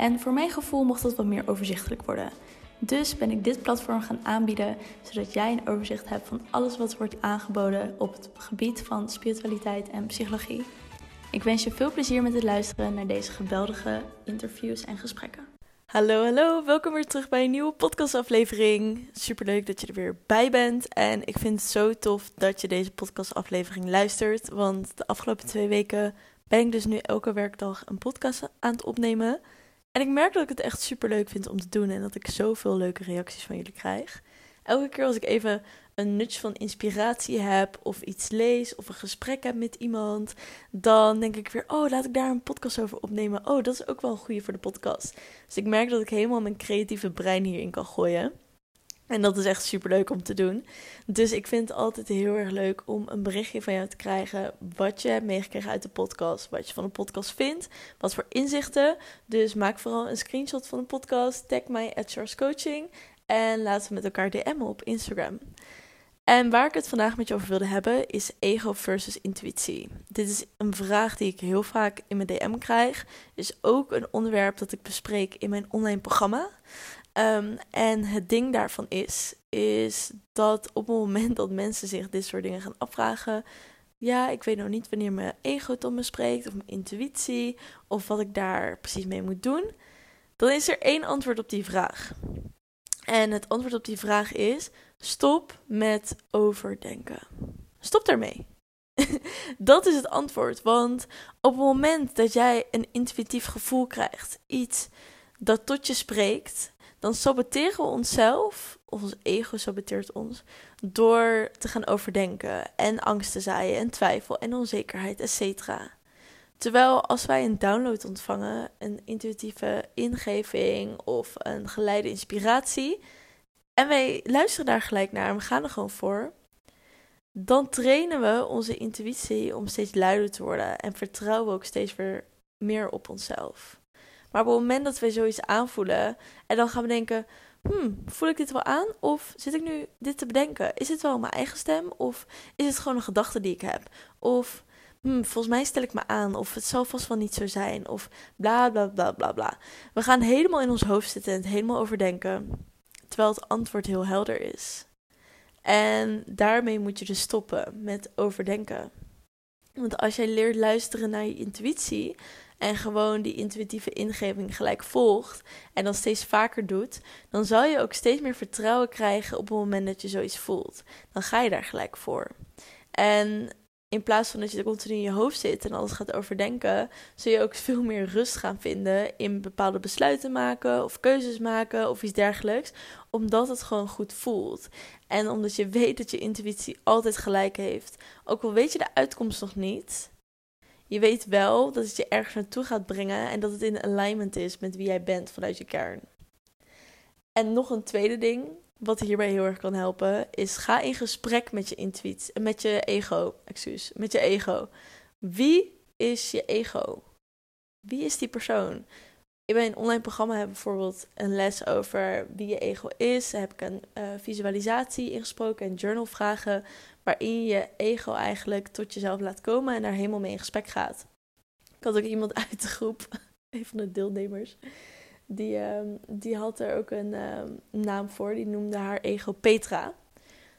En voor mijn gevoel mocht dat wat meer overzichtelijk worden. Dus ben ik dit platform gaan aanbieden, zodat jij een overzicht hebt van alles wat wordt aangeboden op het gebied van spiritualiteit en psychologie. Ik wens je veel plezier met het luisteren naar deze geweldige interviews en gesprekken. Hallo, hallo, welkom weer terug bij een nieuwe podcastaflevering. Superleuk dat je er weer bij bent. En ik vind het zo tof dat je deze podcastaflevering luistert. Want de afgelopen twee weken ben ik dus nu elke werkdag een podcast aan het opnemen. En ik merk dat ik het echt super leuk vind om te doen en dat ik zoveel leuke reacties van jullie krijg. Elke keer als ik even een nutje van inspiratie heb, of iets lees, of een gesprek heb met iemand, dan denk ik weer: oh, laat ik daar een podcast over opnemen. Oh, dat is ook wel een goede voor de podcast. Dus ik merk dat ik helemaal mijn creatieve brein hierin kan gooien. En dat is echt super leuk om te doen. Dus ik vind het altijd heel erg leuk om een berichtje van jou te krijgen. Wat je hebt meegekregen uit de podcast. Wat je van de podcast vindt. Wat voor inzichten. Dus maak vooral een screenshot van de podcast. Tag mij at Coaching. En laten we met elkaar DM'en op Instagram. En waar ik het vandaag met je over wilde hebben is ego versus intuïtie. Dit is een vraag die ik heel vaak in mijn DM krijg. Is ook een onderwerp dat ik bespreek in mijn online programma. Um, en het ding daarvan is, is dat op het moment dat mensen zich dit soort dingen gaan afvragen, ja, ik weet nog niet wanneer mijn ego tot me spreekt, of mijn intuïtie, of wat ik daar precies mee moet doen, dan is er één antwoord op die vraag. En het antwoord op die vraag is: stop met overdenken. Stop daarmee. dat is het antwoord. Want op het moment dat jij een intuïtief gevoel krijgt, iets dat tot je spreekt, dan saboteren we onszelf, of ons ego saboteert ons, door te gaan overdenken en angst te zaaien en twijfel en onzekerheid, etc. Terwijl als wij een download ontvangen, een intuïtieve ingeving of een geleide inspiratie, en wij luisteren daar gelijk naar en we gaan er gewoon voor, dan trainen we onze intuïtie om steeds luider te worden en vertrouwen we ook steeds weer meer op onszelf. Maar op het moment dat we zoiets aanvoelen en dan gaan we denken: hmm, voel ik dit wel aan? Of zit ik nu dit te bedenken? Is het wel mijn eigen stem? Of is het gewoon een gedachte die ik heb? Of hmm, volgens mij stel ik me aan, of het zal vast wel niet zo zijn, of bla bla bla bla bla. We gaan helemaal in ons hoofd zitten en het helemaal overdenken, terwijl het antwoord heel helder is. En daarmee moet je dus stoppen met overdenken. Want als jij leert luisteren naar je intuïtie, en gewoon die intuïtieve ingeving gelijk volgt en dan steeds vaker doet, dan zal je ook steeds meer vertrouwen krijgen op het moment dat je zoiets voelt. Dan ga je daar gelijk voor. En in plaats van dat je er continu in je hoofd zit en alles gaat overdenken, zul je ook veel meer rust gaan vinden in bepaalde besluiten maken of keuzes maken of iets dergelijks, omdat het gewoon goed voelt. En omdat je weet dat je intuïtie altijd gelijk heeft. Ook al weet je de uitkomst nog niet, je weet wel dat het je ergens naartoe gaat brengen en dat het in alignment is met wie jij bent vanuit je kern. En nog een tweede ding, wat hierbij heel erg kan helpen, is ga in gesprek met je intuïtie, met je ego, excuus, met je ego. Wie is je ego? Wie is die persoon? In mijn online programma heb ik bijvoorbeeld een les over wie je ego is. Daar heb ik een uh, visualisatie ingesproken en journalvragen waarin je ego eigenlijk tot jezelf laat komen en daar helemaal mee in gesprek gaat. Ik had ook iemand uit de groep, een van de deelnemers, die, uh, die had er ook een uh, naam voor. Die noemde haar ego Petra.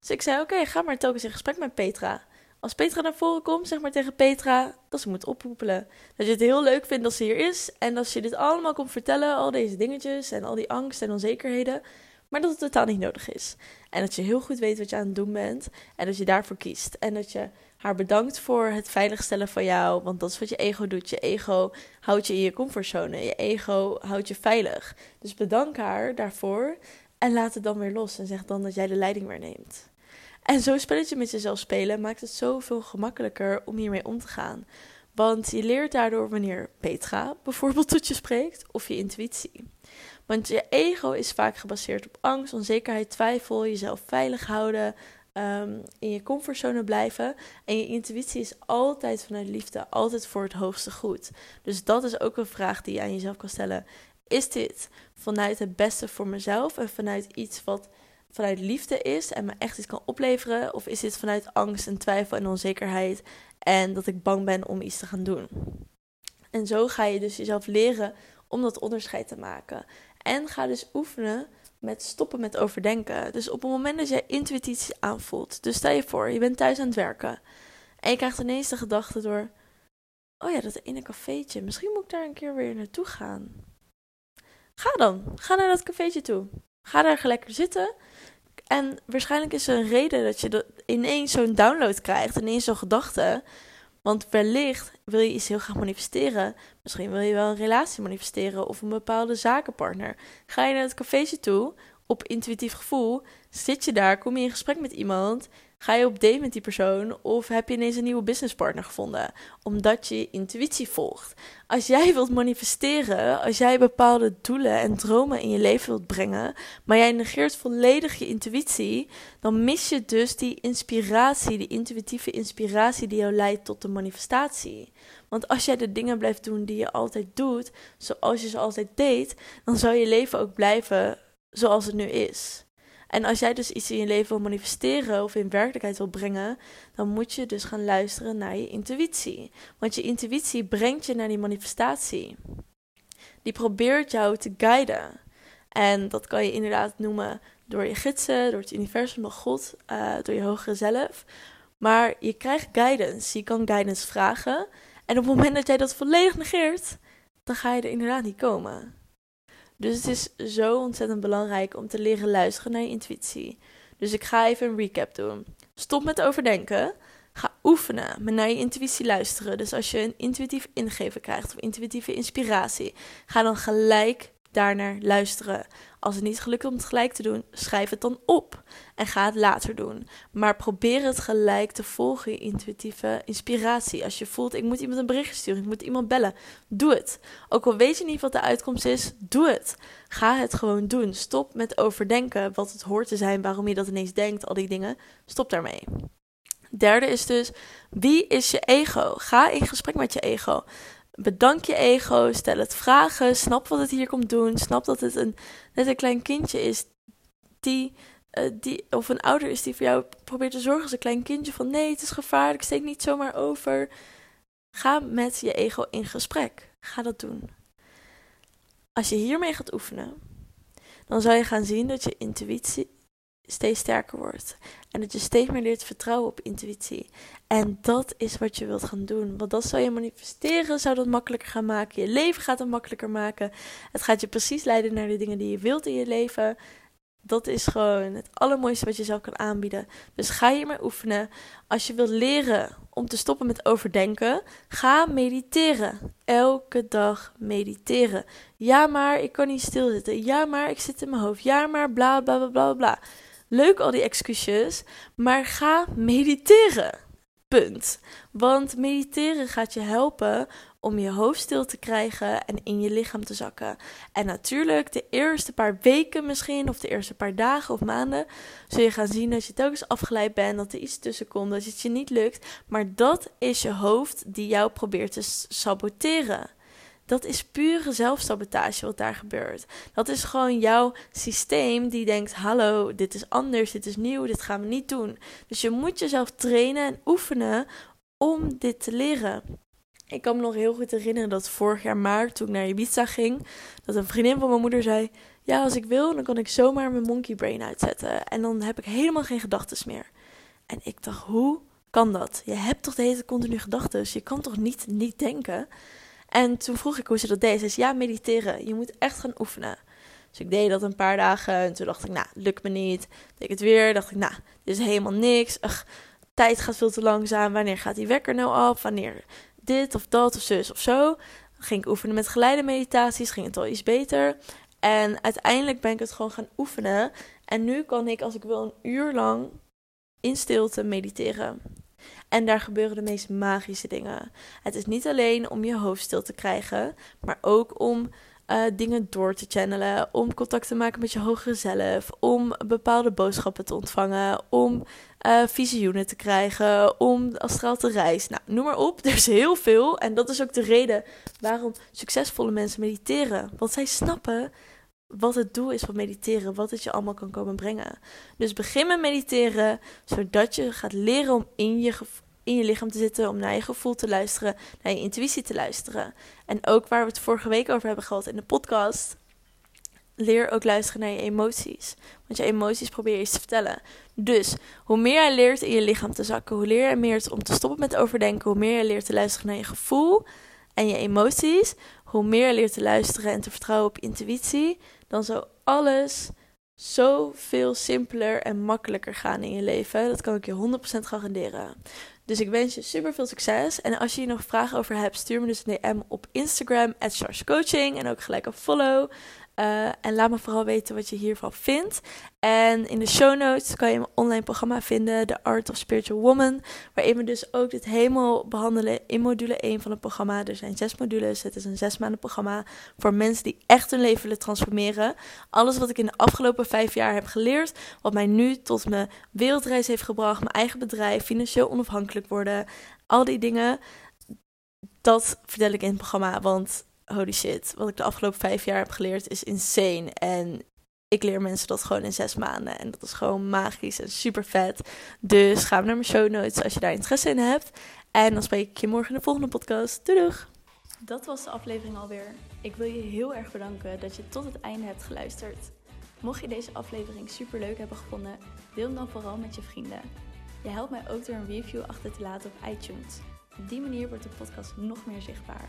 Dus ik zei: Oké, ga maar telkens in gesprek met Petra. Als Petra naar voren komt, zeg maar tegen Petra dat ze moet oproepelen. Dat je het heel leuk vindt dat ze hier is. En als je dit allemaal komt vertellen, al deze dingetjes en al die angst en onzekerheden. Maar dat het totaal niet nodig is. En dat je heel goed weet wat je aan het doen bent. En dat je daarvoor kiest. En dat je haar bedankt voor het veiligstellen van jou. Want dat is wat je ego doet. Je ego houdt je in je comfortzone. Je ego houdt je veilig. Dus bedank haar daarvoor. En laat het dan weer los. En zeg dan dat jij de leiding weer neemt. En zo'n spelletje met jezelf spelen maakt het zoveel gemakkelijker om hiermee om te gaan. Want je leert daardoor wanneer Petra bijvoorbeeld tot je spreekt of je intuïtie. Want je ego is vaak gebaseerd op angst, onzekerheid, twijfel, jezelf veilig houden, um, in je comfortzone blijven. En je intuïtie is altijd vanuit liefde, altijd voor het hoogste goed. Dus dat is ook een vraag die je aan jezelf kan stellen. Is dit vanuit het beste voor mezelf en vanuit iets wat vanuit liefde is en me echt iets kan opleveren? Of is dit vanuit angst en twijfel en onzekerheid en dat ik bang ben om iets te gaan doen? En zo ga je dus jezelf leren om dat onderscheid te maken. En ga dus oefenen met stoppen met overdenken. Dus op het moment dat jij intuïtief aanvoelt, dus stel je voor, je bent thuis aan het werken en je krijgt ineens de gedachte door: oh ja, dat ene cafeetje, misschien moet ik daar een keer weer naartoe gaan. Ga dan, ga naar dat cafeetje toe. Ga daar lekker zitten. En waarschijnlijk is er een reden dat je ineens zo'n download krijgt, ineens zo'n gedachte. Want wellicht wil je iets heel graag manifesteren. Misschien wil je wel een relatie manifesteren of een bepaalde zakenpartner. Ga je naar het cafeetje toe op intuïtief gevoel. Zit je daar, kom je in gesprek met iemand Ga je op date met die persoon of heb je ineens een nieuwe businesspartner gevonden? Omdat je intuïtie volgt. Als jij wilt manifesteren, als jij bepaalde doelen en dromen in je leven wilt brengen, maar jij negeert volledig je intuïtie, dan mis je dus die inspiratie, die intuïtieve inspiratie die jou leidt tot de manifestatie. Want als jij de dingen blijft doen die je altijd doet, zoals je ze altijd deed, dan zal je leven ook blijven zoals het nu is. En als jij dus iets in je leven wil manifesteren of in werkelijkheid wil brengen, dan moet je dus gaan luisteren naar je intuïtie. Want je intuïtie brengt je naar die manifestatie. Die probeert jou te guiden. En dat kan je inderdaad noemen door je gidsen, door het universum, door God, uh, door je hogere zelf. Maar je krijgt guidance. Je kan guidance vragen. En op het moment dat jij dat volledig negeert, dan ga je er inderdaad niet komen. Dus het is zo ontzettend belangrijk om te leren luisteren naar je intuïtie. Dus ik ga even een recap doen. Stop met overdenken. Ga oefenen met naar je intuïtie luisteren. Dus als je een intuïtief ingeven krijgt of intuïtieve inspiratie, ga dan gelijk daarnaar luisteren. Als het niet gelukt om het gelijk te doen, schrijf het dan op en ga het later doen. Maar probeer het gelijk te volgen, je intuïtieve inspiratie. Als je voelt, ik moet iemand een bericht sturen, ik moet iemand bellen, doe het. Ook al weet je niet wat de uitkomst is, doe het. Ga het gewoon doen. Stop met overdenken wat het hoort te zijn, waarom je dat ineens denkt, al die dingen. Stop daarmee. Derde is dus, wie is je ego? Ga in gesprek met je ego. Bedank je ego, stel het vragen, snap wat het hier komt doen, snap dat het een, net een klein kindje is die, uh, die, of een ouder is die voor jou probeert te zorgen als een klein kindje van nee, het is gevaarlijk, steek niet zomaar over. Ga met je ego in gesprek. Ga dat doen. Als je hiermee gaat oefenen, dan zal je gaan zien dat je intuïtie steeds sterker wordt. En dat je steeds meer leert vertrouwen op intuïtie. En dat is wat je wilt gaan doen. Want dat zal je manifesteren, zou dat makkelijker gaan maken. Je leven gaat het makkelijker maken. Het gaat je precies leiden naar de dingen die je wilt in je leven. Dat is gewoon het allermooiste wat je zelf kan aanbieden. Dus ga hiermee oefenen. Als je wilt leren om te stoppen met overdenken, ga mediteren. Elke dag mediteren. Ja, maar ik kan niet stilzitten. Ja, maar ik zit in mijn hoofd. Ja, maar bla bla bla bla bla. Leuk al die excuses, maar ga mediteren. Punt. Want mediteren gaat je helpen om je hoofd stil te krijgen en in je lichaam te zakken. En natuurlijk, de eerste paar weken misschien, of de eerste paar dagen of maanden, zul je gaan zien dat je telkens afgeleid bent, dat er iets tussen komt, dat het je niet lukt. Maar dat is je hoofd die jou probeert te saboteren. Dat is pure zelfsabotage wat daar gebeurt. Dat is gewoon jouw systeem die denkt: hallo, dit is anders, dit is nieuw, dit gaan we niet doen. Dus je moet jezelf trainen en oefenen om dit te leren. Ik kan me nog heel goed herinneren dat vorig jaar maart, toen ik naar Ibiza ging, dat een vriendin van mijn moeder zei: Ja, als ik wil, dan kan ik zomaar mijn monkey brain uitzetten. En dan heb ik helemaal geen gedachten meer. En ik dacht: Hoe kan dat? Je hebt toch de hele continu gedachten, je kan toch niet niet denken? En toen vroeg ik hoe ze dat deed. Ze zei, ja, mediteren. Je moet echt gaan oefenen. Dus ik deed dat een paar dagen. En toen dacht ik, nou, lukt me niet. Deed ik het weer. Dacht ik, nou, dit is helemaal niks. Ugh, tijd gaat veel te langzaam. Wanneer gaat die wekker nou af? Wanneer dit of dat of zus of zo? Ging ik oefenen met geleide meditaties. Ging het al iets beter. En uiteindelijk ben ik het gewoon gaan oefenen. En nu kan ik, als ik wil, een uur lang in stilte mediteren. En daar gebeuren de meest magische dingen. Het is niet alleen om je hoofd stil te krijgen, maar ook om uh, dingen door te channelen, om contact te maken met je hogere zelf, om bepaalde boodschappen te ontvangen, om uh, visioenen te krijgen, om astraal te reizen. Nou, noem maar op. Er is heel veel. En dat is ook de reden waarom succesvolle mensen mediteren. Want zij snappen wat het doel is van mediteren, wat het je allemaal kan komen brengen. Dus begin met mediteren, zodat je gaat leren om in je, in je lichaam te zitten, om naar je gevoel te luisteren, naar je intuïtie te luisteren. En ook waar we het vorige week over hebben gehad in de podcast, leer ook luisteren naar je emoties. Want je emoties probeer je eens te vertellen. Dus hoe meer je leert in je lichaam te zakken, hoe leer je meer om te stoppen met overdenken, hoe meer je leert te luisteren naar je gevoel en je emoties, hoe meer je leert te luisteren en te vertrouwen op intuïtie, dan zou alles zo veel simpeler en makkelijker gaan in je leven. Dat kan ik je 100% garanderen. Dus ik wens je super veel succes. En als je hier nog vragen over hebt, stuur me dus een DM op Instagram, at. En ook gelijk een follow. Uh, en laat me vooral weten wat je hiervan vindt. En in de show notes kan je mijn online programma vinden, The Art of Spiritual Woman. Waarin we dus ook dit helemaal behandelen in module 1 van het programma. Er zijn zes modules. Het is een zes maanden programma voor mensen die echt hun leven willen transformeren. Alles wat ik in de afgelopen vijf jaar heb geleerd, wat mij nu tot mijn wereldreis heeft gebracht, mijn eigen bedrijf, financieel onafhankelijk worden, al die dingen. Dat vertel ik in het programma, want holy shit, wat ik de afgelopen vijf jaar heb geleerd is insane. En ik leer mensen dat gewoon in zes maanden. En dat is gewoon magisch en super vet. Dus ga naar mijn show notes als je daar interesse in hebt. En dan spreek ik je morgen in de volgende podcast. Doei doeg! Dat was de aflevering alweer. Ik wil je heel erg bedanken dat je tot het einde hebt geluisterd. Mocht je deze aflevering super leuk hebben gevonden, deel hem dan vooral met je vrienden. Je helpt mij ook door een review achter te laten op iTunes. Op die manier wordt de podcast nog meer zichtbaar.